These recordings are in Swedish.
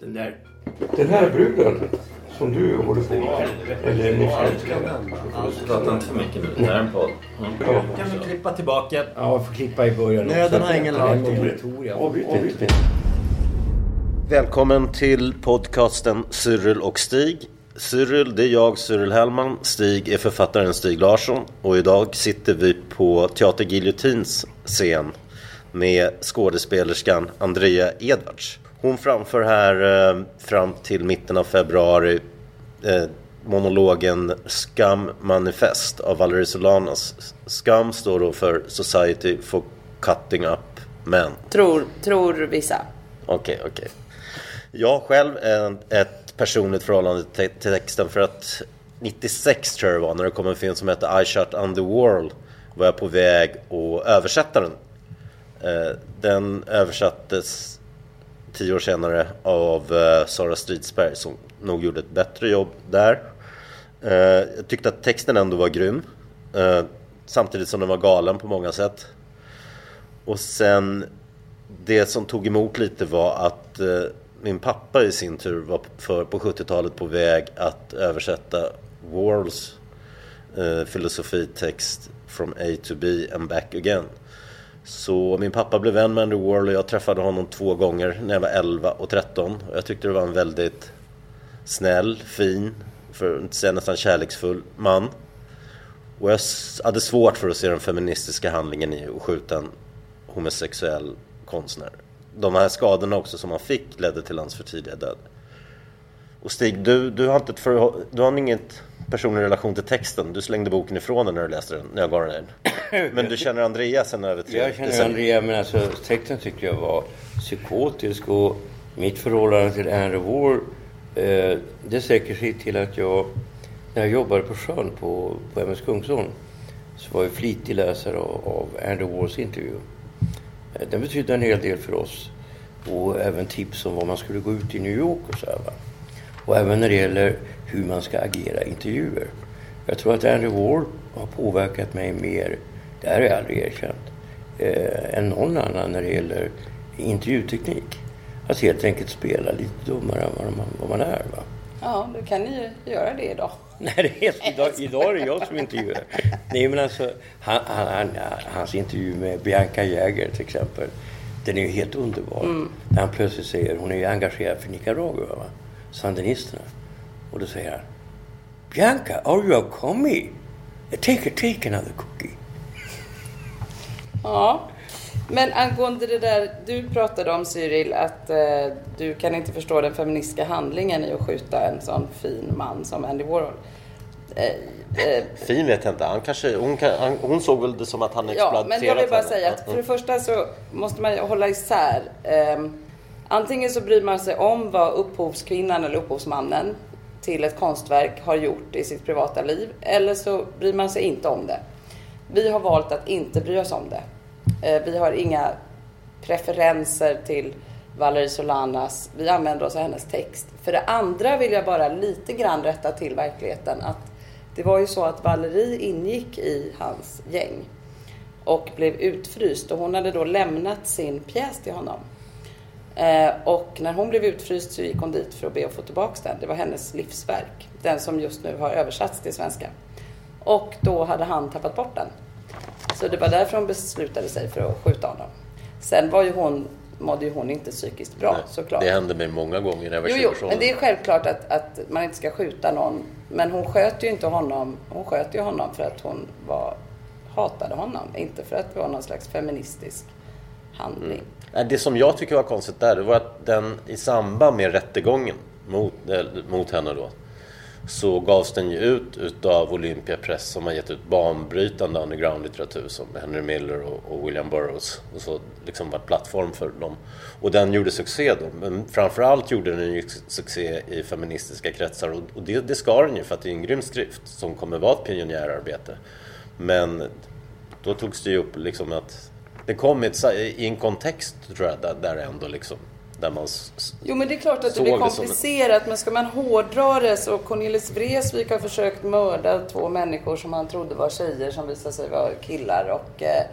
Den där... Den här bruden som du håller på med, eller förälskade. Prata inte för mycket nu. Det här är en podd. Ja. Kan vi klippa tillbaka? Ja, jag får klippa i början Nöden har ingen. Avbryt Välkommen till podcasten Cyril och Stig. Cyril, det är jag, Cyril Hellman. Stig är författaren Stig Larsson. Och idag sitter vi på Teater Giljotins scen med skådespelerskan Andrea Edwards. Hon framför här eh, fram till mitten av februari eh, monologen Scum Manifest av Valerie Solanas. Scum står då för Society for Cutting Up Men. Tror, tror vissa. Okej, okej. Jag själv är ett personligt förhållande till texten för att 96 tror jag det var när det kom en film som hette I Shot on the World var jag på väg att översätta den. Eh, Den översattes tio år senare av eh, Sara Stridsberg som nog gjorde ett bättre jobb där. Eh, Jag tyckte att texten ändå var grym. eh, Samtidigt som den var galen på många sätt. Och sen det som tog emot lite var att eh, min pappa i sin tur var för, på 70-talet på väg att översätta Warls eh, filosofitext From A to B and back again. Så min pappa blev vän med Andy Warhol och jag träffade honom två gånger när jag var 11 och 13. Och jag tyckte det var en väldigt snäll, fin, för att inte säga nästan kärleksfull man. Och jag hade svårt för att se den feministiska handlingen i att skjuta en homosexuell konstnär. De här skadorna också som han fick ledde till hans för tidiga död. Och Stig, du, du, har inte ett för, du har inget personlig relation till texten. Du slängde boken ifrån dig när du läste den, när jag gav den. Men du känner Andrea sen över tre Jag känner. Andrea, men alltså texten tyckte jag var psykotisk och mitt förhållande till Andrew War eh, det sträcker sig till att jag, när jag jobbade på sjön på, på MS Kungsholm så var jag flitig läsare av, av Andrew Wars intervju. Eh, den betydde en hel del för oss och även tips om var man skulle gå ut i New York och så här, va? Och även när det gäller hur man ska agera i intervjuer. Jag tror att Andrew Ward har påverkat mig mer, det här har jag aldrig erkänt, eh, än någon annan när det gäller intervjuteknik. Att helt enkelt spela lite dummare än vad man, vad man är. Va? Ja, då kan ni ju göra det idag. Nej, det är, idag, idag är det jag som intervjuar. Nej, men alltså, han, han, han, hans intervju med Bianca Jäger till exempel, den är ju helt underbar. När han plötsligt säger, hon är ju engagerad för Nicaragua, va? Sandinisterna. Och då säger han, Bianca, are you a commie? Take, a, take another cookie. Ja. Men angående det där du pratade om Cyril, att eh, du kan inte förstå den feministiska handlingen i att skjuta en sån fin man som Andy Warhol. Eh, eh, Fin vet jag inte. Han kanske, hon, kan, han, hon såg väl det som att han Ja, exploaterat men jag vill bara henne. säga att för det första så måste man hålla isär. Ehm, antingen så bryr man sig om vad upphovskvinnan eller upphovsmannen till ett konstverk har gjort i sitt privata liv. Eller så bryr man sig inte om det. Vi har valt att inte bry oss om det. Eh, vi har inga preferenser till Valerie Solanas. Vi använder oss av hennes text. För det andra vill jag bara lite grann rätta till verkligheten. Att det var ju så att Valerie ingick i hans gäng och blev utfryst och hon hade då lämnat sin pjäs till honom. Eh, och när hon blev utfryst så gick hon dit för att be att få tillbaka den. Det var hennes livsverk. Den som just nu har översatts till svenska. Och då hade han tappat bort den. Så det var därför hon beslutade sig för att skjuta honom. Sen var ju hon, mådde ju hon inte psykiskt bra såklart. Det hände mig många gånger när jag var Jo, 20 jo, men det är självklart att, att man inte ska skjuta någon. Men hon sköt ju inte honom. Hon sköt ju honom för att hon var, hatade honom. Inte för att det var någon slags feministisk handling. Nej, det som jag tycker var konstigt där, det var att den i samband med rättegången mot, eh, mot henne då. så gavs den ju ut utav Olympia Press som har gett ut banbrytande underground-litteratur som Henry Miller och, och William Burroughs. Och så liksom var plattform för dem. Och den gjorde succé då. Men framförallt gjorde den ju succé i feministiska kretsar och, och det, det ska den ju för att det är en grym skrift som kommer vara ett pionjärarbete. Men då togs det ju upp liksom att det kom i, ett, i en kontext tror jag där, där ändå liksom där man Jo men det är klart att det blir komplicerat men ska man hårdra det så Cornelis Vreeswijk har försökt mörda två människor som han trodde var tjejer som visade sig vara killar och eh,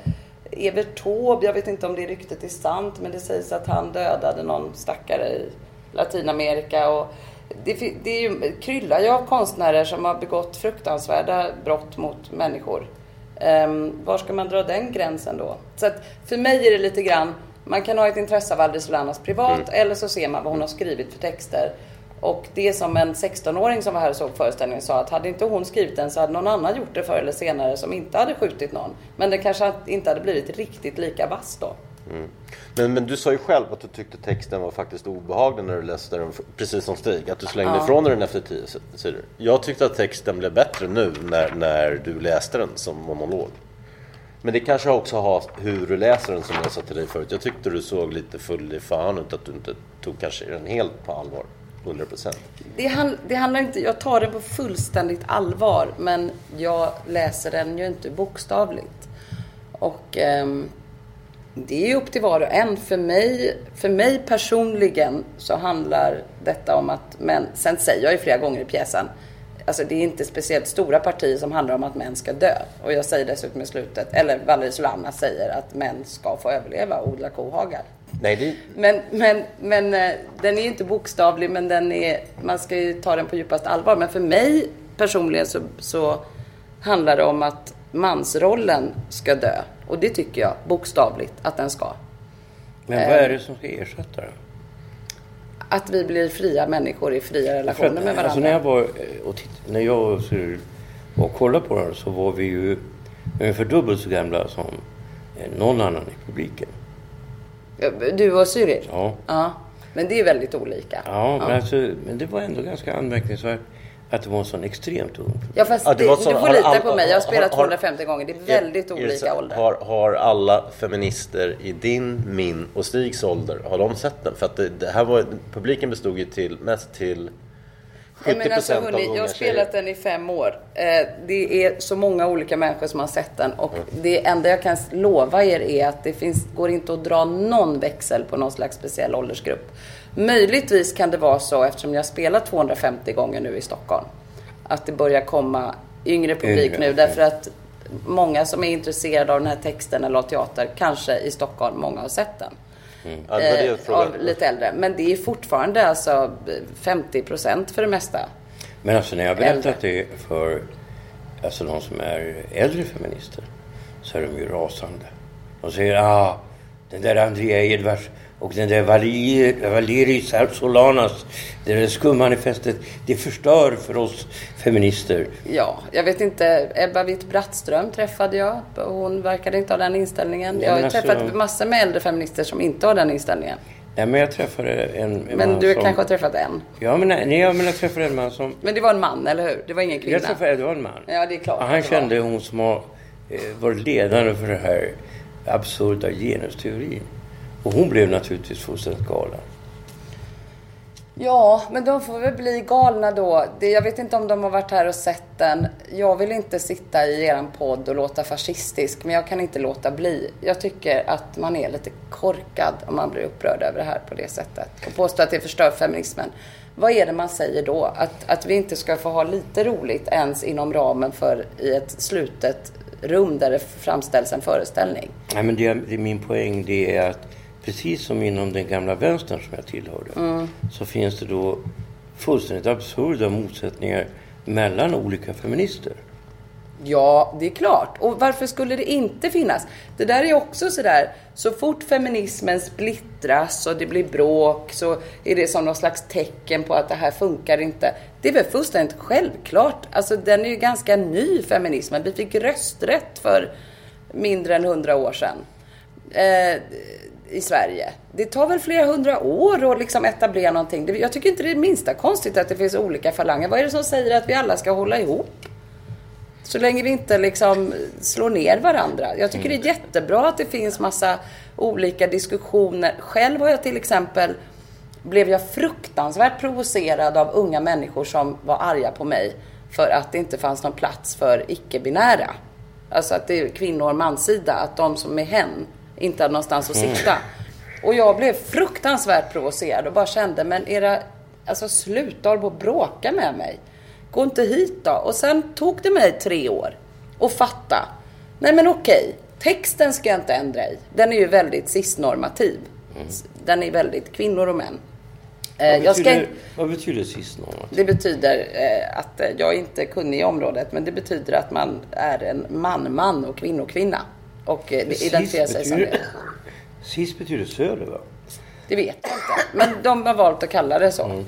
Evert Taube, jag vet inte om det ryktet är sant men det sägs att han dödade någon stackare i Latinamerika och det, det är ju, kryllar ju av konstnärer som har begått fruktansvärda brott mot människor. Um, var ska man dra den gränsen då? Så att för mig är det lite grann man kan ha ett intresse av Aldrig Solanas privat mm. eller så ser man vad hon har skrivit för texter. Och det som en 16-åring som var här och såg föreställningen sa att hade inte hon skrivit den så hade någon annan gjort det förr eller senare som inte hade skjutit någon. Men det kanske inte hade blivit riktigt lika vass då. Mm. Men, men du sa ju själv att du tyckte texten var faktiskt obehaglig när du läste den, precis som Stig, att du slängde ja. ifrån dig den efter tio sidor. Jag tyckte att texten blev bättre nu när, när du läste den som monolog. Men det kanske också har hur du läser den som jag sa till dig förut. Jag tyckte du såg lite full i fan ut, att du inte tog kanske den helt på allvar. 100 procent. Det, hand, det handlar inte, jag tar den på fullständigt allvar men jag läser den ju inte bokstavligt. Och um, det är upp till var och en. För mig, för mig personligen så handlar detta om att män, sen säger jag ju flera gånger i pjäsen, alltså det är inte speciellt stora partier som handlar om att män ska dö. Och jag säger dessutom i slutet, eller Valerie Solana säger att män ska få överleva och odla kohagar. Nej, det... Men, men, men eh, den är inte bokstavlig, men den är, man ska ju ta den på djupaste allvar. Men för mig personligen så, så handlar det om att mansrollen ska dö. Och det tycker jag bokstavligt att den ska. Men vad är det som ska ersätta den? Att vi blir fria människor i fria relationer att, med varandra. Alltså när jag var och, titt, när jag var och kollade på den så var vi ju ungefär dubbelt så gamla som någon annan i publiken. Du och Cyril? Ja. ja. Men det är väldigt olika. Ja, men, Alltså, men det var ändå ganska anmärkningsvärt att det var en sån extremt ung Ja fast ja, det, det, så, du får lita all, på mig. Jag har spelat har, 250 gånger. Det är väldigt är, olika är ålder. Har, har alla feminister i din, min och Stigs ålder, har de sett den? För att det, det här var, publiken bestod ju till, mest till 70 men alltså, hörni, Jag har spelat den i fem år. Eh, det är så många olika människor som har sett den och mm. det enda jag kan lova er är att det finns, går inte att dra någon växel på någon slags speciell åldersgrupp. Möjligtvis kan det vara så, eftersom jag spelat 250 gånger nu i Stockholm, att det börjar komma yngre publik yngre. nu. Därför att många som är intresserade av den här texten eller av teater, kanske i Stockholm, många har sett den. Mm. Ja, eh, av lite äldre. Men det är fortfarande alltså 50 procent för det mesta. Men alltså när jag berättat det för alltså de som är äldre feminister så är de ju rasande. De säger ah, den där Andrea Edwards och den där Valeris Solanas, det där skummanifestet, det förstör för oss feminister. Ja, jag vet inte. Ebba Witt-Brattström träffade jag. Hon verkade inte ha den inställningen. jag har alltså... träffat massor med äldre feminister som inte har den inställningen. Ja, men jag träffade en, en Men du som... kanske har träffat en? Ja, men, nej, ja, men jag träffade en man som... Men det var en man, eller hur? Det var ingen kvinna? Jag träffade, det var en man. Ja, det är klart. Ja, han kände hon som har eh, varit ledande för det här absurda genusteorin. Och hon blev naturligtvis fullständigt galen. Ja, men de får väl bli galna då. Det, jag vet inte om de har varit här och sett den. Jag vill inte sitta i eran podd och låta fascistisk, men jag kan inte låta bli. Jag tycker att man är lite korkad om man blir upprörd över det här på det sättet. Och påstår att det förstör feminismen. Vad är det man säger då? Att, att vi inte ska få ha lite roligt ens inom ramen för i ett slutet rum där det framställs en föreställning? Nej, men det, det min poäng det är att precis som inom den gamla vänstern som jag tillhörde, mm. så finns det då fullständigt absurda motsättningar mellan olika feminister. Ja, det är klart. Och varför skulle det inte finnas? Det där är också sådär, så fort feminismen splittras och det blir bråk så är det som någon slags tecken på att det här funkar inte. Det är väl fullständigt självklart. Alltså den är ju ganska ny feminismen. Vi fick rösträtt för mindre än hundra år sedan. Eh, i Sverige. Det tar väl flera hundra år att liksom etablera någonting. Jag tycker inte det är det minsta konstigt att det finns olika falanger. Vad är det som säger att vi alla ska hålla ihop? Så länge vi inte liksom slår ner varandra. Jag tycker det är jättebra att det finns massa olika diskussioner. Själv har jag till exempel blev jag fruktansvärt provocerad av unga människor som var arga på mig för att det inte fanns någon plats för icke-binära. Alltså att det är kvinnor och manssida, att de som är hen inte hade någonstans att sitta. Och jag blev fruktansvärt provocerad och bara kände, men era, alltså sluta hålla på och bråka med mig. Gå inte hit då. Och sen tog det mig tre år att fatta. Nej men okej, texten ska jag inte ändra i. Den är ju väldigt cisnormativ. Den är väldigt kvinnor och män. Eh, Vad ska betyder, inte- vad betyder sistnåmat? det betyder eh, att eh, jag inte är kunnig i området, men det betyder att man är en man-man och kvinnokvinna. Och eh, det identifierar sig som det. Cis betyder söder va? Det vet jag inte. Men de har valt att kalla det så.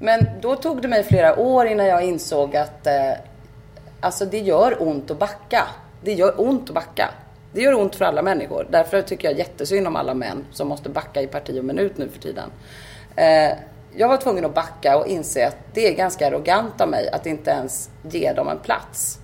Men då tog det mig flera år innan jag insåg att eh, alltså det gör ont att backa. Det gör ont att backa. Det gör ont för alla människor. Därför tycker jag jättesynd om alla män som måste backa i parti och minut nu för tiden. Eh, jag var tvungen att backa och inse att det är ganska arrogant av mig att inte ens ge dem en plats.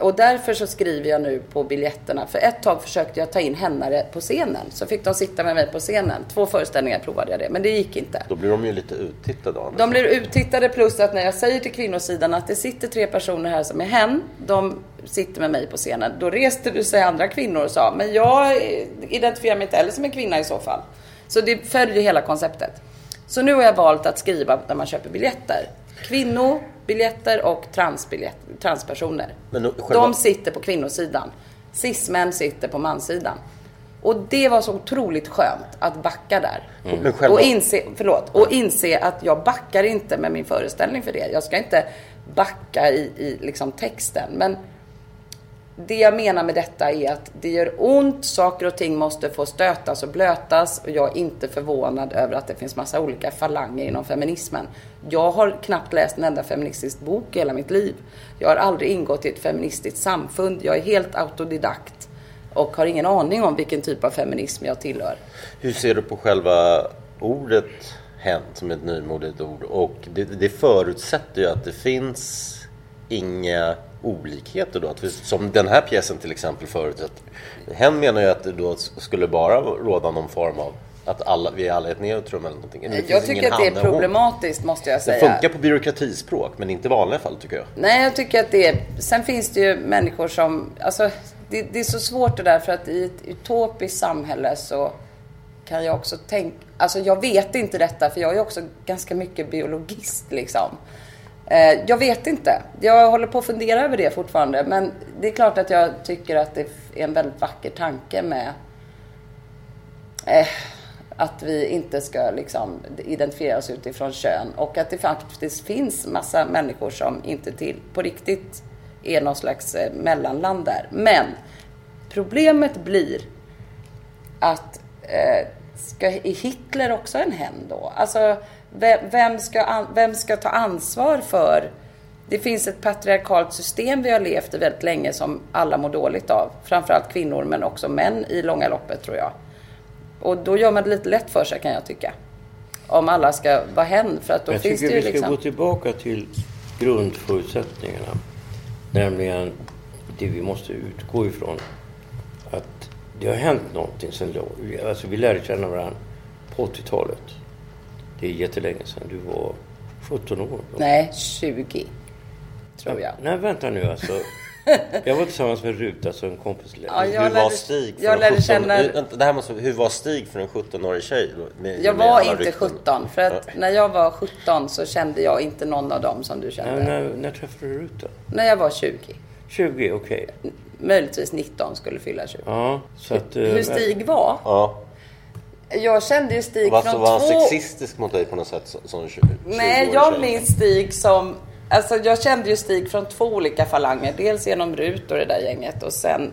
Och därför så skriver jag nu på biljetterna. För ett tag försökte jag ta in hennare på scenen. Så fick de sitta med mig på scenen. Två föreställningar provade jag det, men det gick inte. Då blir de ju lite uttittade Anders. De blir uttittade plus att när jag säger till kvinnosidan att det sitter tre personer här som är hen, de sitter med mig på scenen. Då reste du sig andra kvinnor och sa, men jag identifierar mig inte heller som en kvinna i så fall. Så det följer hela konceptet. Så nu har jag valt att skriva när man köper biljetter. Kvinnobiljetter och transpersoner. Men själva- De sitter på kvinnosidan. Cis-män sitter på manssidan. Och det var så otroligt skönt att backa där. Men själva- Och inse, förlåt, och inse att jag backar inte med min föreställning för det. Jag ska inte backa i, i liksom texten. Men det jag menar med detta är att det gör ont, saker och ting måste få stötas och blötas och jag är inte förvånad över att det finns massa olika falanger inom feminismen. Jag har knappt läst en enda feministisk bok i hela mitt liv. Jag har aldrig ingått i ett feministiskt samfund. Jag är helt autodidakt och har ingen aning om vilken typ av feminism jag tillhör. Hur ser du på själva ordet hen som ett nymodigt ord? Och det, det förutsätter ju att det finns inga olikheter då. Att vi, som den här pjäsen till exempel förutsätter. Hen menar ju att det då skulle bara råda någon form av att alla, vi är alla ett neutrum eller någonting. Det Jag tycker att det är problematiskt måste jag Det säga. funkar på byråkratispråk men inte i vanliga fall tycker jag. Nej, jag tycker att det är... Sen finns det ju människor som... Alltså, det, det är så svårt det där för att i ett utopiskt samhälle så kan jag också tänka... Alltså jag vet inte detta för jag är också ganska mycket biologist liksom. Eh, jag vet inte. Jag håller på att fundera över det fortfarande. Men det är klart att jag tycker att det är en väldigt vacker tanke med eh, att vi inte ska liksom identifiera oss utifrån kön och att det faktiskt finns massa människor som inte till på riktigt är någon slags eh, mellanland där. Men problemet blir att eh, ska är Hitler också en hen då? Alltså vem, ska, vem ska ta ansvar för det finns ett patriarkalt system vi har levt i väldigt länge som alla mår dåligt av. Framförallt kvinnor men också män i långa loppet tror jag. Och då gör man det lite lätt för sig kan jag tycka. Om alla ska vara hen för att då Jag finns det tycker ju vi ska liksom... gå tillbaka till grundförutsättningarna. Nämligen det vi måste utgå ifrån. Att det har hänt någonting sen då. Alltså vi lärde känna varandra på 80-talet. Det är jättelänge sedan. Du var 17 år. då. Nej, 20. Tror jag. Nej, vänta nu alltså. Jag var tillsammans med Rut, alltså en kompis. Ja, jag hur lärde- var Stig för jag en lärde 17 känna- hur- det här måste, hur var Stig för en 17-årig tjej? Med, Jag med var inte rykten? 17 för att när jag var 17 så kände jag inte någon av dem som du kände. Nej, när, när träffade du Rut då? När jag var 20. 20, okej. Möjligtvis 19 skulle fylla 20. Ja, så att... eh, Hur Stig var? Ja. Jag kände ju Stig Var, från var han två... sexistisk mot dig på något sätt som- som 20 Nej, 20-årig jag minns Stig som... Alltså jag kände ju Stig från två olika falanger. Dels genom Rut och det där gänget och sen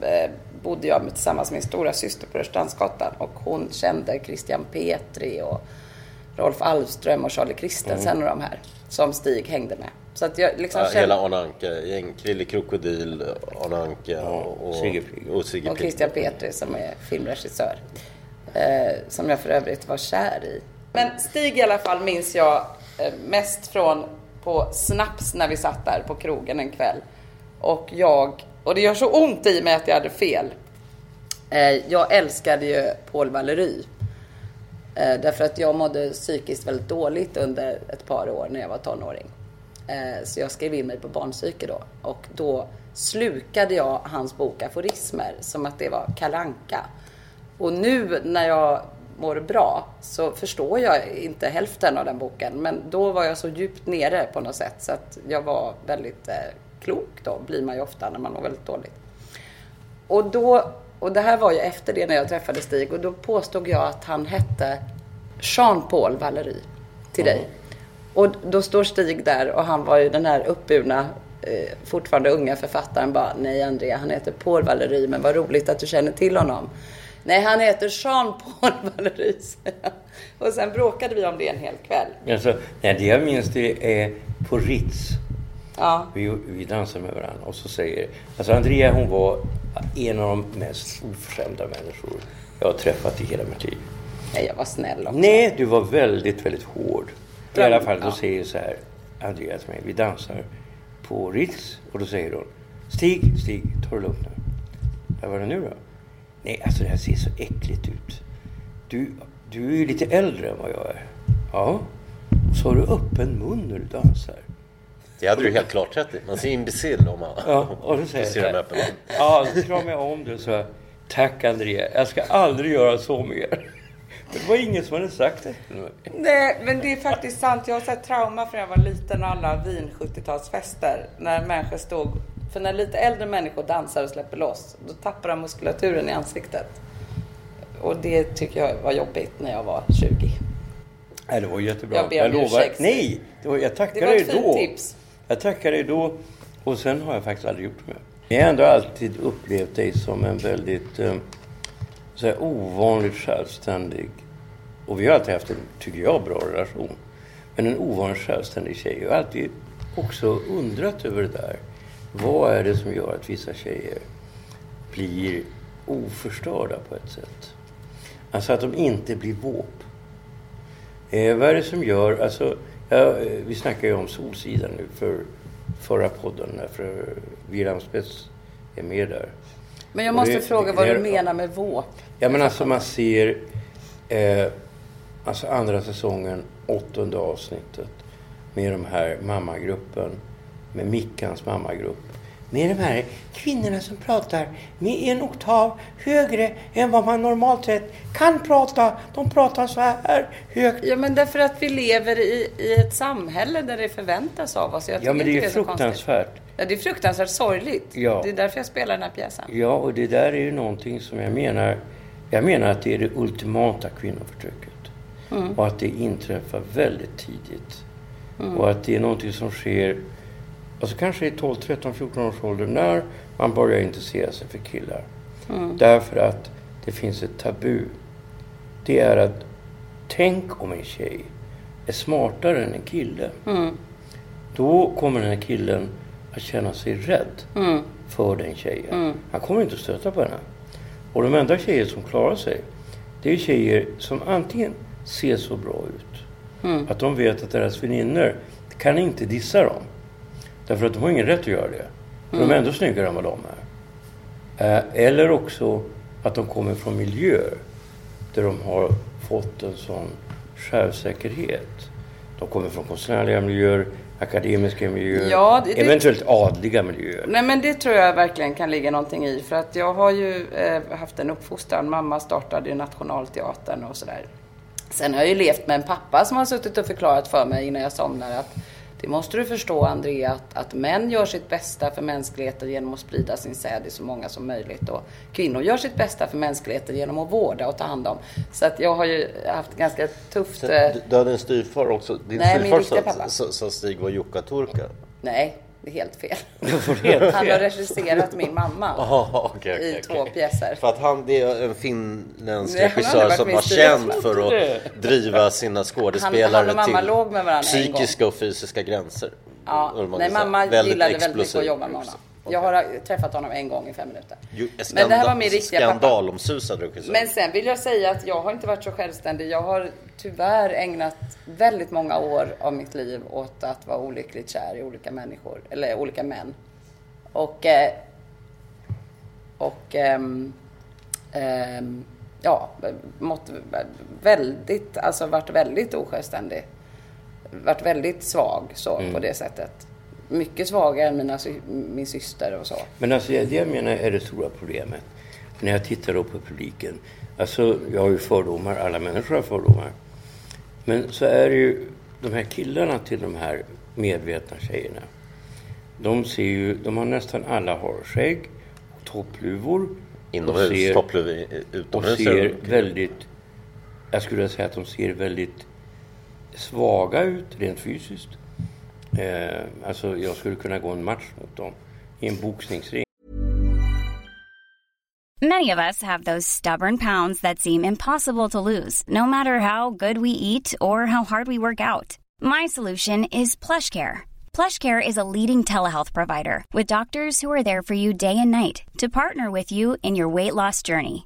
eh, bodde jag med, tillsammans med min stora syster på Rörstrandsgatan och hon kände Christian Petri och Rolf Alvström och Charlie Christensen och de här som Stig hängde med. Så att jag liksom Ja, kände... hela Arne Anka-gäng. Krille Krokodil, Arne Anka och, Sigge Pigg. och Sigge och Pigg. Christian Petri som är filmregissör. Eh, som jag för övrigt var kär i. Men Stig i alla fall minns jag eh, mest från på Snaps när vi satt där på krogen en kväll. Och jag, och det gör så ont i mig att jag hade fel. Eh, jag älskade ju Paul Valery. Eh, därför att jag mådde psykiskt väldigt dåligt under ett par år när jag var tonåring. Eh, så jag skrev in mig på barnpsyke då. Och då slukade jag hans bok Aforismer som att det var kalanka. Och nu när jag mår bra så förstår jag inte hälften av den boken. Men då var jag så djupt nere på något sätt så att jag var väldigt eh, klok då, blir man ju ofta när man mår väldigt dåligt. Och då, och det här var ju efter det när jag träffade Stig och då påstod jag att han hette Jean-Paul Valery till dig. Och då står Stig där och han var ju den här uppburna, eh, fortfarande unga författaren bara, nej Andrea, han heter Paul Valery, men vad roligt att du känner till honom. Nej, han heter Jean-Paul jag. Och sen bråkade vi om det en hel kväll. Alltså, nej, det jag minns det är på Ritz. Ja, Vi, vi dansade med varandra och så säger... Alltså Andrea hon var en av de mest oförskämda människor jag har träffat i hela mitt liv. nej, jag var snäll också. Nej, du var väldigt, väldigt hård. I alla fall, då Ja. säger så här, Andrea till mig, vi dansar på Ritz. Och då säger hon, Stig, Stig, ta det lugnt nu. Vad var det nu då? Nej, alltså det här ser så äckligt ut. Du, du är ju lite äldre än vad jag är. Ja. Och så har du öppen mun när du dansar. Det hade du helt klart rätt i. Man ser imbecill om man Ja, och då säger ser så dem öppen mun. Ja, så kramade jag om det och sa Tack Andrea, jag ska aldrig göra så mer. Men det var ingen som hade sagt det. Nej, men det är faktiskt sant. Jag har sett trauma från jag var liten och alla Wien 70-talsfester. När människor stod... För när lite äldre människor dansar och släpper loss, då tappar de muskulaturen i ansiktet. Och det tycker jag var jobbigt när jag var 20. Nej, det var jättebra. Jag ber om lovar. ursäkt. Nej, det var, jag tackar Det var ett fint då. tips. Jag tackar dig då. Och sen har jag faktiskt aldrig gjort det mer. Jag har ändå alltid upplevt dig som en väldigt eh, så här, ovanligt självständig. Och vi har alltid haft en, tycker jag, bra relation. Men en ovanligt självständig tjej. Jag har alltid också undrat över det där. Vad är det som gör att vissa tjejer blir oförstörda på ett sätt? Alltså att de inte blir våp. Eh, vad är det som gör, alltså, ja, vi snackar ju om Solsidan nu för förra podden, för Wilhelm Spets är med där. Men jag måste det- fråga det vad är- du menar med våp. Ja men alltså man ser, eh, alltså andra säsongen, åttonde avsnittet med de här mammagruppen, med Mickans mammagrupp. Med de här kvinnorna som pratar med en oktav högre än vad man normalt sett kan prata. De pratar så här högt. Ja, men därför att vi lever i, i ett samhälle där det förväntas av oss. Jag Ja men det är konstigt. fruktansvärt. Ja, det är fruktansvärt sorgligt. Ja. Det är därför jag spelar den här pjäsen. Ja, och det där är ju någonting som jag menar... Jag menar att det är det ultimata kvinnoförtrycket. Och att det inträffar väldigt tidigt. Och att det är någonting som sker, alltså kanske i 12, 13, 14 års ålder när man börjar intressera sig för killar. Därför att det finns ett tabu. Det är att tänk om en tjej är smartare än en kille. Då kommer den här killen att känna sig rädd för den tjejen. Han kommer inte att stöta på henne. Och de enda tjejer som klarar sig, det är tjejer som antingen ser så bra ut att de vet att deras väninnor kan inte dissa dem. Därför att de har ingen rätt att göra det. För de är ändå snyggare än vad de är. Eh, Eller också att de kommer från miljöer där de har fått en sån självsäkerhet. De kommer från konstnärliga miljöer, akademiska miljöer, Ja, det- det- eventuellt adliga miljöer. Nej men det tror jag verkligen kan ligga någonting i. För att jag har ju eh, haft en uppfostran. Mamma startade ju Nationalteatern och sådär. Sen har jag ju levt med en pappa som har suttit och förklarat för mig innan jag somnar att det måste du förstå Andrea, att, att män gör sitt bästa för mänskligheten genom att sprida sin säd i så många som möjligt. Och kvinnor gör sitt bästa för mänskligheten genom att vårda och ta hand om. Så att jag har ju haft ganska tufft... Eh, Du, du hade en styvfar också. Din Nej, min styvfar riktiga sa- pappa. sa- sa Stig var jukkaturka. nej, det är helt fel. helt Han har regisserat min mamma. Aha, okej, okej, I två pjäser. För att han, det är en finländsk regissör som var känd för att driva sina skådespelare Han- han till psykiska och fysiska gränser. Ja, nej, mamma gillade väldigt mycket att jobba med också. Honom. Jag har träffat honom en gång i fem minuter. Ju- Men det här var min riktiga pappa. Skandalomsusad regissör. Men sen vill jag säga att jag har inte varit så självständig. Jag har tyvärr ägnat väldigt många år av mitt liv åt att vara olyckligt kär i olika människor, eller olika män. Och, eh, och ehm, ehm, ja, mått, väldigt, alltså varit väldigt osjälvständig. Varit väldigt svag så på det sättet. Mycket svagare än mina, min syster och så. Men alltså det jag menar är det stora problemet. När jag tittar då på publiken. Alltså jag har ju fördomar, alla människor har fördomar. Men så är det ju de här killarna till de här medvetna tjejerna. De ser ju, de har nästan alla harskägg och toppluvor. och Inomhus, ser- toppluvor och utomhus. ser väldigt, jag skulle säga att de ser väldigt svaga ut rent fysiskt. Eh, alltså jag skulle kunna gå en match mot dem i en boxningsring. Many of us have those stubborn pounds that seem impossible to lose, no matter how good we eat or how hard we work out. My solution is PlushCare. PlushCare is a leading telehealth provider with doctors who are there for you day and night to partner with you in your weight loss journey.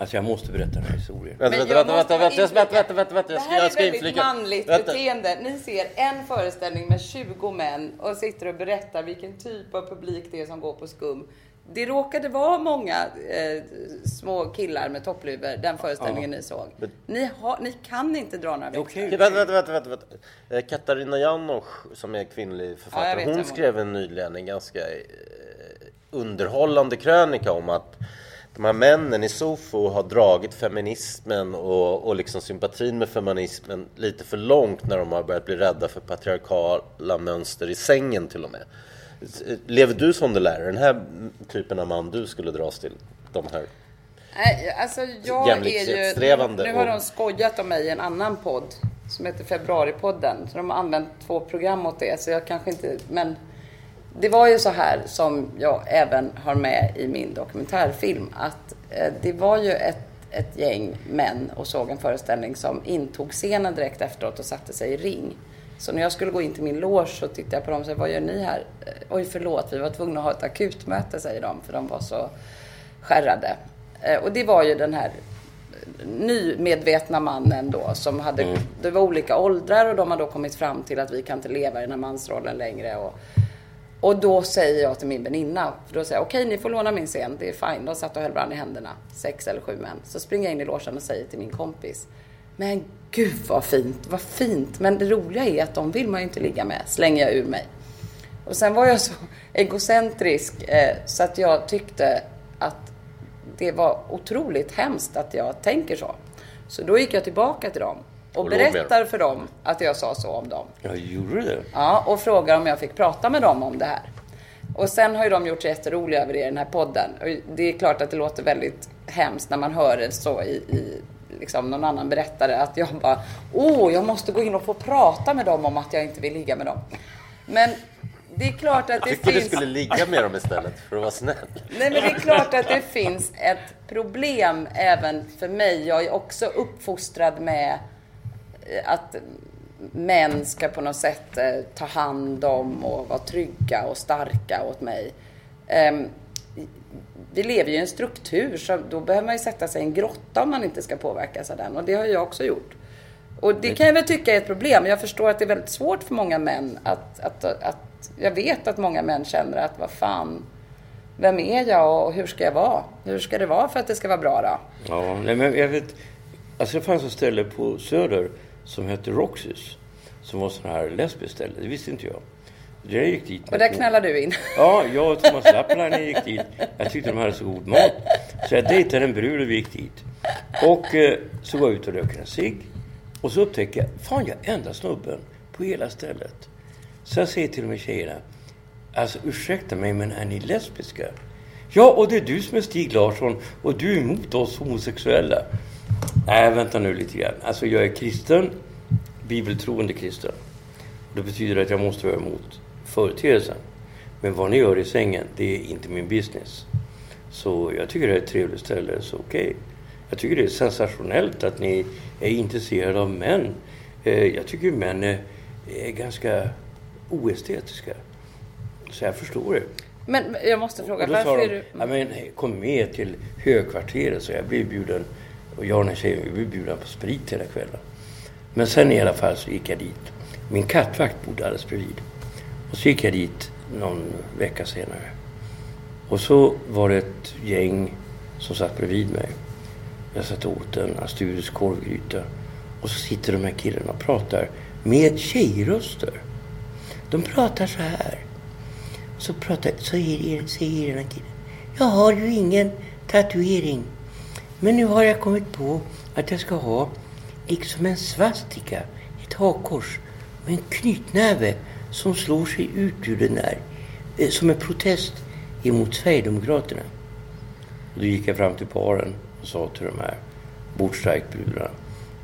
Alltså jag måste berätta den här historien. Vänta, Men vänta, jag vänta, vänta, vänta, vänta, vänta, vänta, vänta, Det här jag är ska väldigt inflika. manligt Vänta. beteende. Ni ser en föreställning med 20 män och sitter och berättar vilken typ av publik det är som går på skum. Det råkade vara många eh, små killar med toppluvor, den föreställningen ni såg. Ni, har, ni kan inte dra några växlar. Okej, Vänta, vänta, vänta, vänta. Eh, Katarina Janosch, som är kvinnlig Ja, författare, vet hon är. skrev en nyligen en ganska eh, underhållande krönika om att de här männen i Sofo har dragit feminismen och, och liksom sympatin med feminismen lite för långt när de har börjat bli rädda för patriarkala mönster i sängen till och med. Lever du som du lär? Den här typen av man du skulle dras till? De här? Nej, alltså jag är ju... Nu har de skojat om mig i en annan podd som heter Februaripodden. Så de har använt två program åt det. Så jag kanske inte... Men det var ju så här som jag även har med i min dokumentärfilm. Att eh, det var ju ett, ett gäng män och såg en föreställning som intog scenen direkt efteråt och satte sig i ring. Så när jag skulle gå in till min loge så tittade jag på dem och sa, vad gör ni här? Eh, Oj, förlåt, vi var tvungna att ha ett akutmöte, säger de, för de var så skärrade. Eh, Och det var ju den här nymedvetna mannen då som hade, det var olika åldrar och de har då kommit fram till att vi kan inte leva i den här mansrollen längre. Och, och då säger jag till min väninna, för då säger jag okej ni får låna min scen, det är fine. De satt och höll varandra i händerna, sex eller sju män. Så springer jag in i logen och säger till min kompis, men gud vad fint, vad fint. Men det roliga är att de vill man ju inte ligga med, slänger jag ur mig. Och sen var jag så egocentrisk eh, så att jag tyckte att det var otroligt hemskt att jag tänker så. Så då gick jag tillbaka till dem och berättar för dem att jag sa så om dem. Ja, gjorde det? Ja, och frågar om jag fick prata med dem om det här. Och sen har ju de gjort sig jätteroliga över det i den här podden. Och det är klart att det låter väldigt hemskt när man hör det så i, i liksom någon annan berättare att jag bara Åh, jag måste gå in och få prata med dem om att jag inte vill ligga med dem. Men det är klart att det Jag tycker du finns... skulle ligga med dem istället för att vara snäll. Nej men det är klart att det finns ett problem även för mig. Jag är också uppfostrad med att män ska på något sätt eh, ta hand om och vara trygga och starka åt mig. Ehm, Vi lever ju i en struktur så då behöver man ju sätta sig i en grotta om man inte ska påverkas av den och det har jag också gjort. Och det kan jag väl tycka är ett problem. Jag förstår att det är väldigt svårt för många män att, att, att jag vet att många män känner att vad fan, vem är jag och hur ska jag vara? Hur ska det vara för att det ska vara bra då? Ja, nej, men jag vet. Alltså det fanns ett ställe på Söder som hette Roxys. Som var sån här lesbiskt ställe. Det visste inte jag. Jag gick dit. Och där knallade du in. Ja, jag och Thomas Lappalainen gick dit. Jag tyckte de hade så god mat. Så jag dejtade en brud och vi gick dit. Och eh, så var jag ute och rökte en cigg. Och så upptäckte jag, fan jag är enda snubben på hela stället. Så jag säger till de här tjejerna, alltså ursäkta mig men är ni lesbiska? Ja, och det är du som är Stig Larsson och du är emot oss homosexuella. Nej, vänta nu lite grann. Alltså jag är kristen, bibeltroende kristen. Det betyder att jag måste vara emot företeelsen. Men vad ni gör i sängen, det är inte min business. Så jag tycker det är ett trevligt ställe, så okej. Jag tycker det är sensationellt att ni är intresserade av män. Eh, Jag tycker män är, är ganska oestetiska. Så jag förstår det. Men jag måste fråga, varför är de, du... ja, men, kom med till högkvarteret. Så jag blev bjuden, och jag och den här tjejen, vi blev bjudna på sprit hela kvällen. Men sen i alla fall så gick jag dit. Min kattvakt bodde alldeles bredvid. Och så gick jag dit någon vecka senare. Och så var det ett gäng som satt bredvid mig. Jag satt och åt en asturisk korvgryta. Och så sitter de här killarna och pratar med tjejröster. De pratar så här. Så, pratar, så säger, säger den här killen. Jag har ju ingen tatuering. Men nu har jag kommit på att jag ska ha liksom en svastika, ett hakkors och en knytnäve som slår sig ut ur den där. Eh, som en protest emot Sverigedemokraterna. Och då gick jag fram till paren och sa till de här bordsstrejkbrudarna.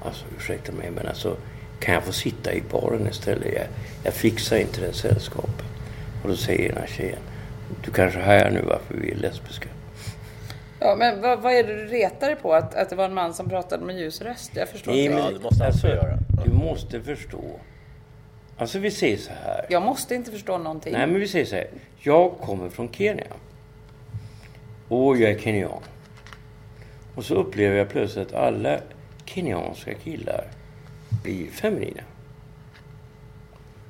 Alltså ursäkta mig men alltså kan jag få sitta i baren istället? Jag, jag fixar inte det sällskapet. Och då säger den här tjejen. Du kanske hajar nu varför vi är lesbiska. Ja, men vad, vad är det du retar dig på? Att, att det var en man som pratade med ljus röst? Jag förstår Nej, inte. men det måste han få göra. Du måste förstå. Alltså vi säger så här. Jag måste inte förstå någonting. Nej, men vi säger så här. Jag kommer från Kenya. Och jag är kenyan. Och så upplever jag plötsligt att alla kenyanska killar blir feminina.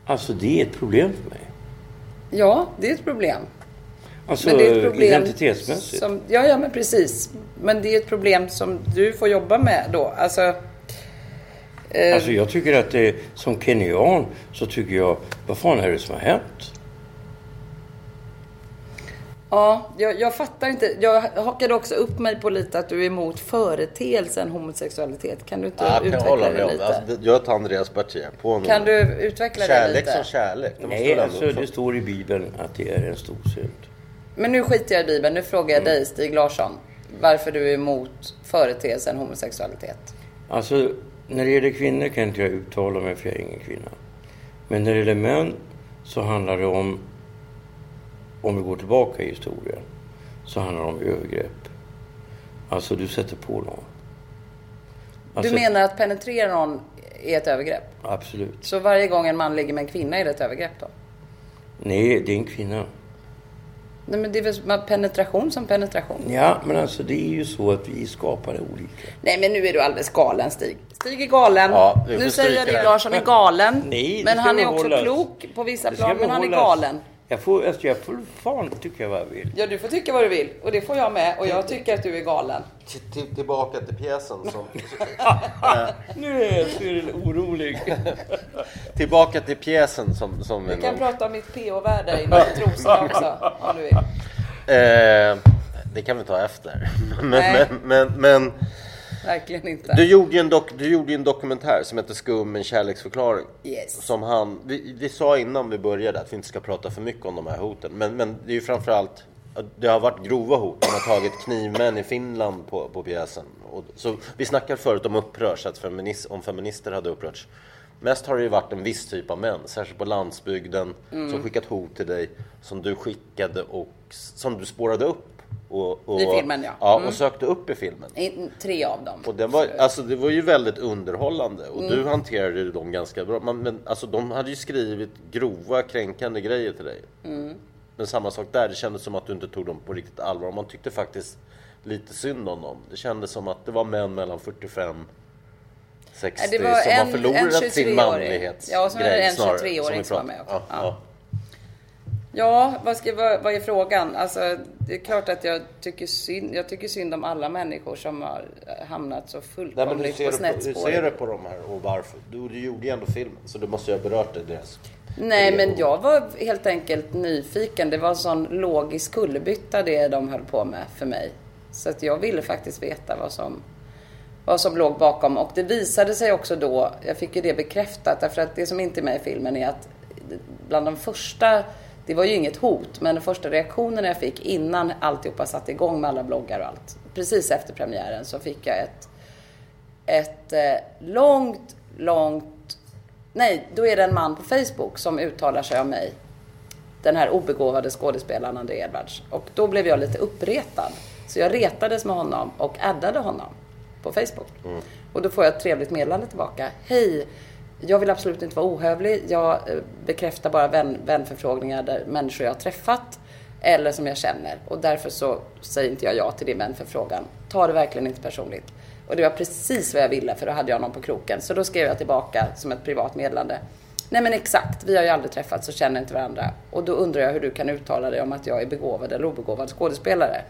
Alltså det är ett problem för mig. Ja, det är ett problem. Alltså Men det är ett problem identitetsmässigt. Som, ja, ja, men precis. Men det är ett problem som du får jobba med då. Alltså, eh, Alltså jag tycker att det, som kenyan så tycker jag, vad fan är det som har hänt? ja, jag, jag fattar inte. Jag hakade också upp mig på lite att du är emot företeelsen homosexualitet. Kan du inte Ja, jag kan utveckla hålla det lite? Alltså, det- jag tar Andreas parti på honom. Kan du utveckla det Kärlek lite? som kärlek. Det måste Nej, alltså det står i Bibeln att det är en stor synd. Men nu skiter jag i Bibeln. Nu frågar jag Mm. dig, Stig Larsson. Varför du är emot företeelsen homosexualitet. Alltså, när det gäller kvinnor kan inte jag uttala mig för jag är ingen kvinna. Men när det gäller män så handlar det om, om vi går tillbaka i historien, så handlar det om övergrepp. Alltså, du sätter på någon. Alltså, du menar att penetrera någon är ett övergrepp? Absolut. Så varje gång en man ligger med en kvinna är det ett övergrepp då? Nej, det är en kvinna. Nej men det är väl penetration som penetration? Ja, men alltså det är ju så att vi skapar olika. Nej men nu är du alldeles galen Stig. Stig är galen. Ja, nu säger jag det. Larsson är galen. Nej, men han är också klok på vissa plan. Men han är galen. Jag får, alltså, jag får fan tycka vad jag vill. Ja du får tycka vad du vill. Och det får jag med. Och jag tycker att du är galen. Till, tillbaka till pjäsen. Som, Nu är jag orolig. tillbaka till pjäsen som, som Vi kan gång- prata om mitt pH-värde i trosorna också. Om du vill. Eh, det kan vi ta efter. Men, Nej. men, men, men Verkligen inte. du, gjorde ju en dok, du gjorde en dokumentär som heter Skum, en kärleksförklaring. Yes. Som han, vi, vi sa innan vi började att vi inte ska prata för mycket om de här hoten. Men, men det är ju framförallt, det har varit grova hot. De har tagit knivmän i Finland på, på pjäsen. Och, så vi snackade förut om upprörs, att feminist, om feminister hade upprörts. Mest har det ju varit en viss typ av män, särskilt på landsbygden, Mm. som skickat hot till dig, som du skickade och som du spårade upp. Och, och, I filmen, ja. Ja, Mm. och sökte upp i filmen. In- Tre av dem. Och det var, alltså, det var ju väldigt underhållande och Mm. du hanterade ju dem ganska bra. Man, men alltså, de hade ju skrivit grova kränkande grejer till dig. Mm. Men samma sak där, det kändes som att du inte tog dem på riktigt allvar. Man tyckte faktiskt lite synd om dem. Det kändes som att det var män mellan 45 60 Nej, det var som en- har förlorat en sin 23-årig. manlighetsgrej Ja, och så var det en snarare, 23-åring vi som var med också. Ja, Ja. Ja. Vad, ska, vad, vad är frågan? Alltså, det är klart att jag tycker, synd, jag tycker synd om alla människor som har hamnat så Nej, fullkomligt ser, på snett på, hur spår. ser du på de här och varför? Du, du gjorde ju ändå filmen så du måste ju ha berört det. Deras. Nej, men jag var helt enkelt nyfiken. Det var en sån logisk kullerbytta det de höll på med för mig. Så att jag ville faktiskt veta vad som, vad som låg bakom. Och det visade sig också då, jag fick ju det bekräftat, därför att det som inte är med i filmen är att bland de första, det var ju inget hot, men den första reaktionen jag fick innan alltihopa satte igång med alla bloggar och allt, precis efter premiären så fick jag ett, ett eh, långt, långt, nej, då är det en man på Facebook som uttalar sig om mig. Den här obegåvade skådespelaren André Edwards. Och då blev jag lite uppretad. Så jag retades med honom och addade honom på Facebook. Och då får jag ett trevligt meddelande tillbaka. Hej, jag vill absolut inte vara ohövlig. Jag eh, bekräftar bara vän, vänförfrågningar där människor jag har träffat eller som jag känner. Och därför så säger inte jag ja till din vänförfrågan. Ta det verkligen inte personligt. Och det var precis vad jag ville för då hade jag någon på kroken. Så då skrev jag tillbaka som ett privat meddelande. Nej men exakt, vi har ju aldrig träffats och känner inte varandra. Och då undrar jag hur du kan uttala dig om att jag är begåvad eller obegåvad skådespelare.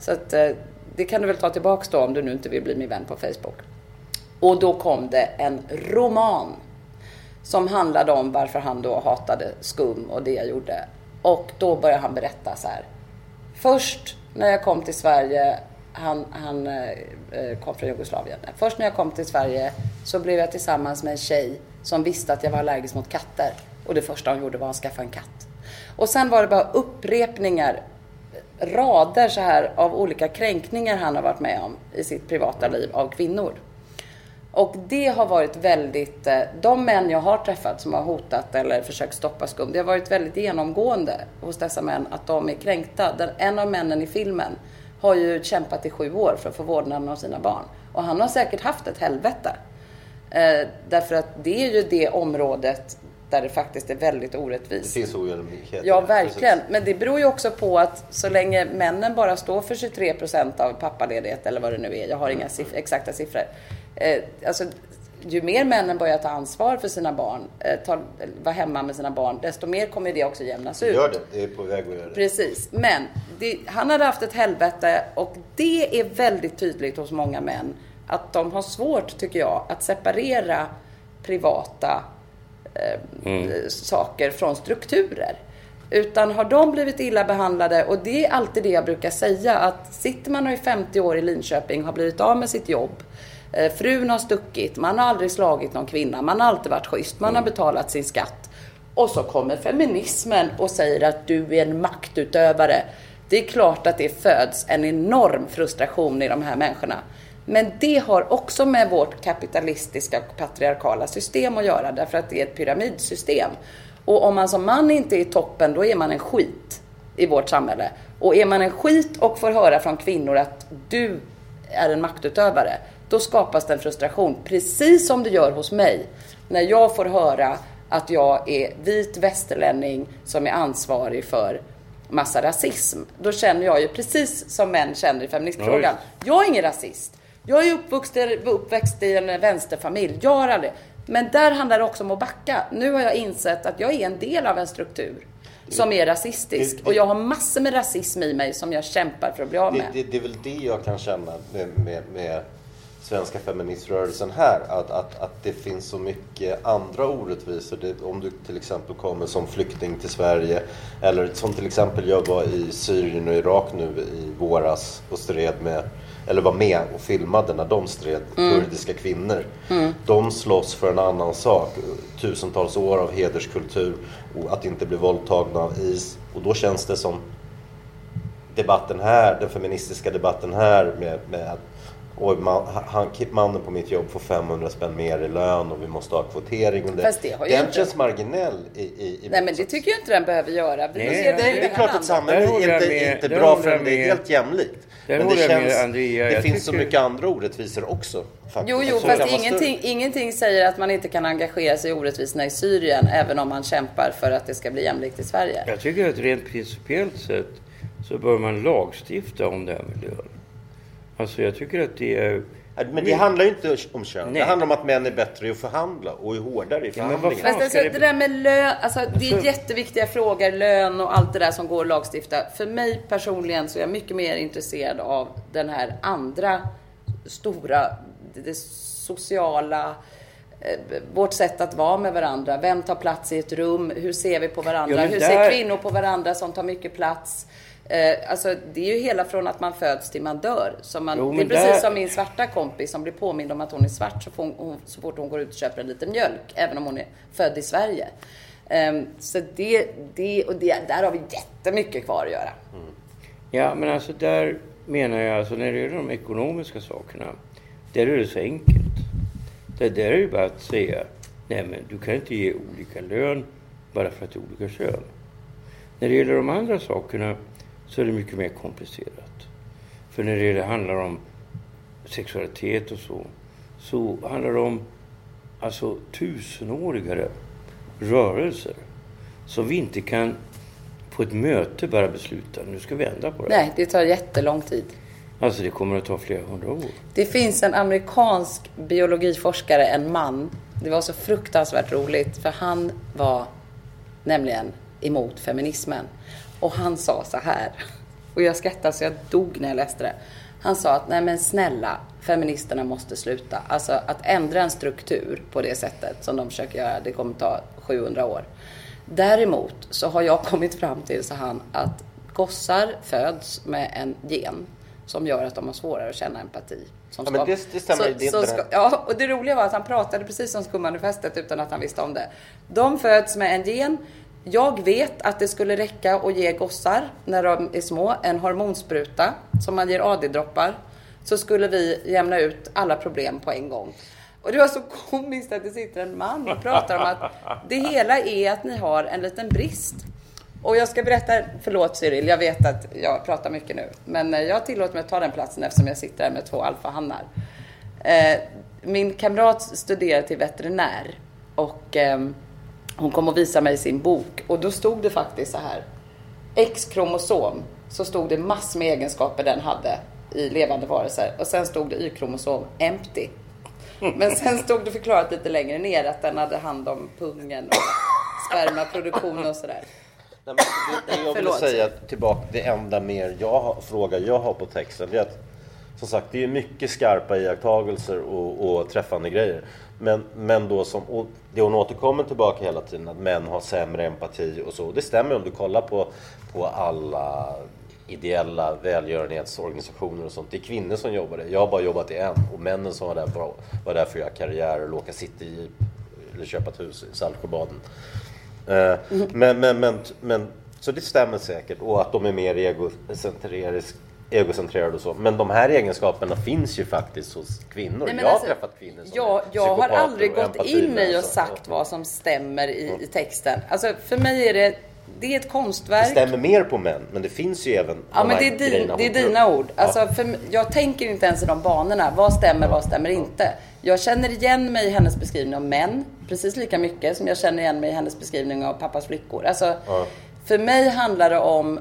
Så att eh, det kan du väl ta tillbaks då om du nu inte vill bli min vän på Facebook. Och då kom det en roman som handlade om varför han då hatade skum och det jag gjorde. Och då började han berätta så här. Först när jag kom till Sverige, han, han eh, eh, kom från Jugoslavien. Först när jag kom till Sverige så blev jag tillsammans med en tjej som visste att jag var allergisk mot katter. Och det första hon gjorde var att skaffa en katt. Och sen var det bara upprepningar, rader så här av olika kränkningar han har varit med om i sitt privata liv av kvinnor. Och det har varit väldigt, eh, de män jag har träffat som har hotat eller försökt stoppa skum, det har varit väldigt genomgående hos dessa män att de är kränkta. Den, en av männen i filmen har ju kämpat i sju år för att få vårdnaden av sina barn. Och han har säkert haft ett helvete. Eh, därför att det är ju det området där det faktiskt är väldigt Det orättvist. finns ojämlikheter. Ja, verkligen. Men det beror ju också på att så länge männen bara står för 23 procent av pappaledighet eller vad det nu är. Jag har inga siff- exakta siffror. Eh, alltså, ju mer männen börjar ta ansvar för sina barn, eh, ta, vara hemma med sina barn, desto mer kommer det också jämnas ut. gör det. Det är på väg att göra det. Precis. Men det, han hade haft ett helvete och det är väldigt tydligt hos många män att de har svårt, tycker jag, att separera privata eh, saker från strukturer. Utan har de blivit illa behandlade, och det är alltid det jag brukar säga, att sitter man och är 50 år i Linköping och har blivit av med sitt jobb, eh, frun har stuckit, man har aldrig slagit någon kvinna, man har alltid varit schysst, man har betalat sin skatt. Och så kommer feminismen och säger att du är en maktutövare. Det är klart att det föds en enorm frustration i de här människorna. Men det har också med vårt kapitalistiska och patriarkala system att göra, därför att det är ett pyramidsystem. Och om man som man inte är i toppen, då är man en skit i vårt samhälle. Och är man en skit och får höra från kvinnor att du är en maktutövare, då skapas det en frustration. Precis som det gör hos mig. När jag får höra att jag är vit västerlänning som är ansvarig för massa rasism. Då känner jag ju precis som män känner i feministfrågan. Jag är ingen rasist. Jag är uppvuxen, uppväxt i en vänsterfamilj. Jag har aldrig... Men där handlar det också om att backa. Nu har jag insett att jag är en del av en struktur som är rasistisk. Och jag har massor med rasism i mig som jag kämpar för att bli av Det, med. det, det är väl det jag kan känna med, med, med svenska feministrörelsen här. Att, att, att det finns så mycket andra orättvisor. Det, om du till exempel kommer som flykting till Sverige. Eller som till exempel jag var i Syrien och Irak nu i våras och stred med eller var med och filmade när de stred, kurdiska kvinnor. De slåss för en annan sak. Tusentals år av hederskultur och att inte bli våldtagna av is. Och då känns det som debatten här, den feministiska debatten här med, med att Oj, man, han, mannen på mitt jobb får 500 spänn mer i lön och vi måste ha kvotering. Och Fast det har den inte- känns marginell i, i, i Nej men det tycker jag inte den behöver göra. Vi Nej, det, det, det är klart att samhället inte med. är inte bra håller för jag att det är helt jämlikt. Men det, känns, Andrea. det finns så tycker- mycket andra orättvisor också. Faktiskt. Jo, jo, fast ingenting, ingenting säger att man inte kan engagera sig i orättvisorna i Syrien även om man kämpar för att det ska bli jämlikt i Sverige. Jag tycker att rent principiellt sett så bör man lagstifta om det här med lön. Alltså jag tycker att det är Men det handlar ju inte om kön. Nej. Det handlar om att män är bättre i att förhandla och är hårdare i Ja, men vad förhandlingar. ska alltså, det- där med lön, alltså, det är Så- jätteviktiga frågor, lön och allt det där som går att lagstifta. För mig personligen så är jag mycket mer intresserad av den här andra stora, det- sociala, eh, vårt sätt att vara med varandra. Vem tar plats i ett rum? Hur ser vi på varandra? Ja, men Hur där- ser kvinnor på varandra som tar mycket plats? Eh, alltså det är ju hela från att man föds till man dör. Så man, Jo, det är precis där- som min svarta kompis som blir påmind om att hon är svart så, hon, hon, så fort hon går ut och köper en liten mjölk. Även om hon är född i Sverige. Ehm, så det, det, och det, där har vi jättemycket kvar att göra. Ja, men alltså där menar jag, alltså när det gäller de ekonomiska sakerna, där är det så enkelt. Där, där är det bara att säga, nej men du kan inte ge olika lön bara för att det är olika kön. När det gäller de andra sakerna så är det mycket mer komplicerat. För när det handlar om sexualitet och så, så handlar det om alltså tusenåriga rörelser som vi inte kan på ett möte bara besluta, nu ska vi ändra på det. Nej, det tar jättelång tid. Alltså det kommer att ta flera hundra år. Det finns en amerikansk biologiforskare, en man. Det var så fruktansvärt roligt för han var nämligen emot feminismen. Och han sa så här, och jag skrattade så jag dog när jag läste det. Han sa att nej men snälla, feministerna måste sluta. Alltså att ändra en struktur på det sättet som de försöker göra, det kommer ta 700 år. Däremot så har jag kommit fram till, så han, att gossar föds med en gen som gör att de har svårare att känna empati. Som Ja, men det- det stämmer. Så, Det så ska, ja, och det roliga var att han pratade precis som skummanifestet utan att han visste om det. De föds med en gen. Jag vet att det skulle räcka att ge gossar, när de är små, en hormonspruta som man ger AD-droppar. Så skulle vi jämna ut alla problem på en gång. Och det var så komiskt att det sitter en man och pratar om att det hela är att ni har en liten brist. Och jag ska berätta, förlåt Cyril, jag vet att jag pratar mycket nu. Men eh, jag tillåter mig att ta den platsen eftersom jag sitter här med två alfahannar. Eh, min kamrat studerar till veterinär och ehm, hon kom och visade mig sin bok och då stod det faktiskt så här. X-kromosom, så stod det massor med egenskaper den hade i levande varelser och sen stod det Y-kromosom, empty. Men sen stod det förklarat lite längre ner att den hade hand om pungen och spermaproduktion och sådär. Nej, det, det jag vill säga tillbaka, det enda mer jag fråga jag har på texten, det är att som sagt, det är mycket skarpa iakttagelser och, och träffande grejer. Men, men då som, och det hon återkommer tillbaka hela tiden, att män har sämre empati och så. Det stämmer om du kollar på, på alla ideella välgörenhetsorganisationer och sånt. Det är kvinnor som jobbar där. Jag har bara jobbat i en och männen som var där var, var där för att göra karriär eller åka cityjeep eller köpa ett hus i Saltsjöbaden. Eh, Men, men, men, men, så det stämmer säkert och att de är mer egocentrisk- egocentrerade och så. Men de här egenskaperna finns ju faktiskt hos kvinnor. Nej, jag har alltså, träffat kvinnor som jag, jag har aldrig gått in i och empatilösa. sagt vad som stämmer i, i texten. Alltså för mig är det, det är ett Det konstverk. stämmer mer på män, men det finns ju även Ja de men det är, din, det är dina ord. Ja. Alltså, för, jag tänker inte ens i de banorna. Vad stämmer, vad stämmer inte? Jag känner igen mig i hennes beskrivning av män precis lika mycket som jag känner igen mig i hennes beskrivning av pappas flickor. Alltså, För mig handlar det om...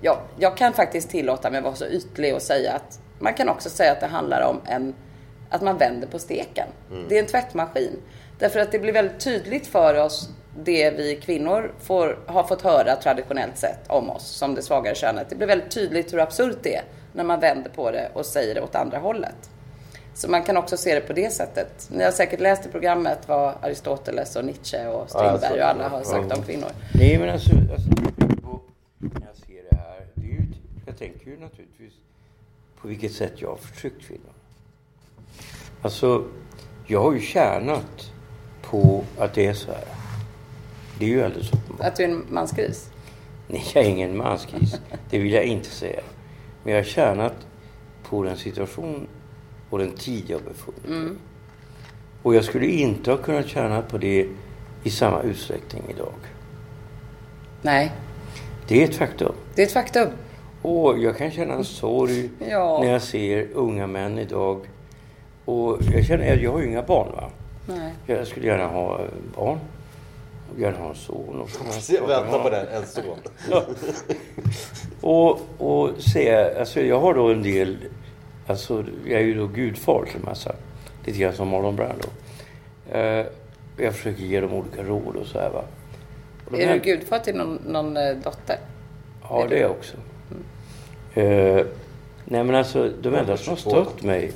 Ja, jag kan faktiskt tillåta mig att vara så ytlig och säga att man kan också säga att det handlar om en, att man vänder på steken. Det är en tvättmaskin. Därför att det blir väldigt tydligt för oss det vi kvinnor får, har fått höra traditionellt sett om oss som det svagare könet. Det blir väldigt tydligt hur absurt det är när man vänder på det och säger det åt andra hållet. Så man kan också se det på det sättet. Ni har säkert läst i programmet vad Aristoteles och Nietzsche och Strindberg och alla har sagt om kvinnor. Nej, men alltså, alltså på, när jag ser det här, det är ju, jag tänker ju naturligtvis på vilket sätt jag har förtryckt kvinnor. Alltså, jag har ju tjänat på att det är så här. Det är ju alldeles uppenbart. Att du är en mansgris. Nej, jag är ingen manskris. Det vill jag inte säga. Men jag har tjänat på den situation och den tid jag befunnit mig Mm. Och jag skulle inte ha kunnat tjäna på det i samma utsträckning idag. Nej, Det är ett faktum. det är ett faktum. Och jag kan känna en sorg Ja. när jag ser unga män idag. Och jag känner, jag har ju inga barn va. Nej. Jag skulle gärna ha eh, barn. Och gärna ha en son. Och Jag väntar på den, en son. Och, och se, alltså jag har då en del Alltså, jag är ju då gudfar till en massa. Lite grann som Marlon Brando. Eh, jag försöker ge dem olika råd och så här va. Är här- du gudfar till någon, någon eh, dotter? Ja, det är jag också. Eh, nej men alltså, de enda som har stött mig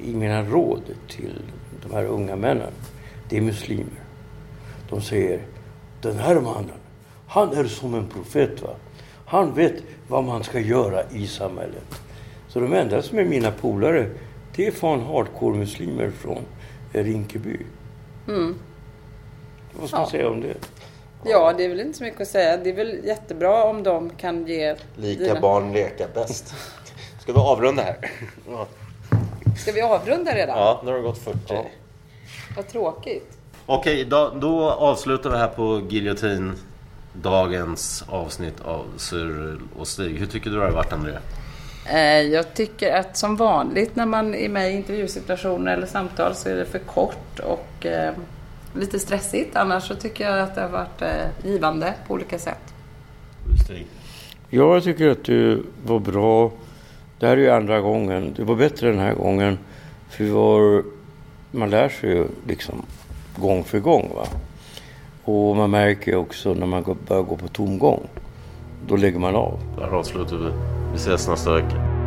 i mina råd till de här unga männen, det är muslimer. De säger, den här mannen, han är som en profet va. Han vet vad man ska göra i samhället. Så de enda som är mina polare, det är fan hardcore-muslimer från Rinkeby. Mm. Vad ska man Ja. säga om det? Ja, det är väl inte så mycket att säga. Det är väl jättebra om de kan ge... Lika dina- barn leka bäst. Ska vi avrunda här? Ja, Ska vi avrunda redan? ja nu har det gått 40. Vad tråkigt. Okej, då, då avslutar vi här på Giljotin dagens avsnitt av Cyril och Stig. Hur tycker du det har varit André? Eh, Jag tycker att som vanligt när man är med i intervjusituationer eller samtal så är det för kort och eh, lite stressigt. Annars så tycker jag att det har varit eh, givande på olika sätt. Jag tycker att du var bra. Det här är ju andra gången. Du var bättre den här gången. För var, man lär sig ju liksom gång för gång. Va? Och man märker ju också när man går- börjar gå på tomgång. Då lägger man av. Där avslutar vi. Vi ses nästa vecka.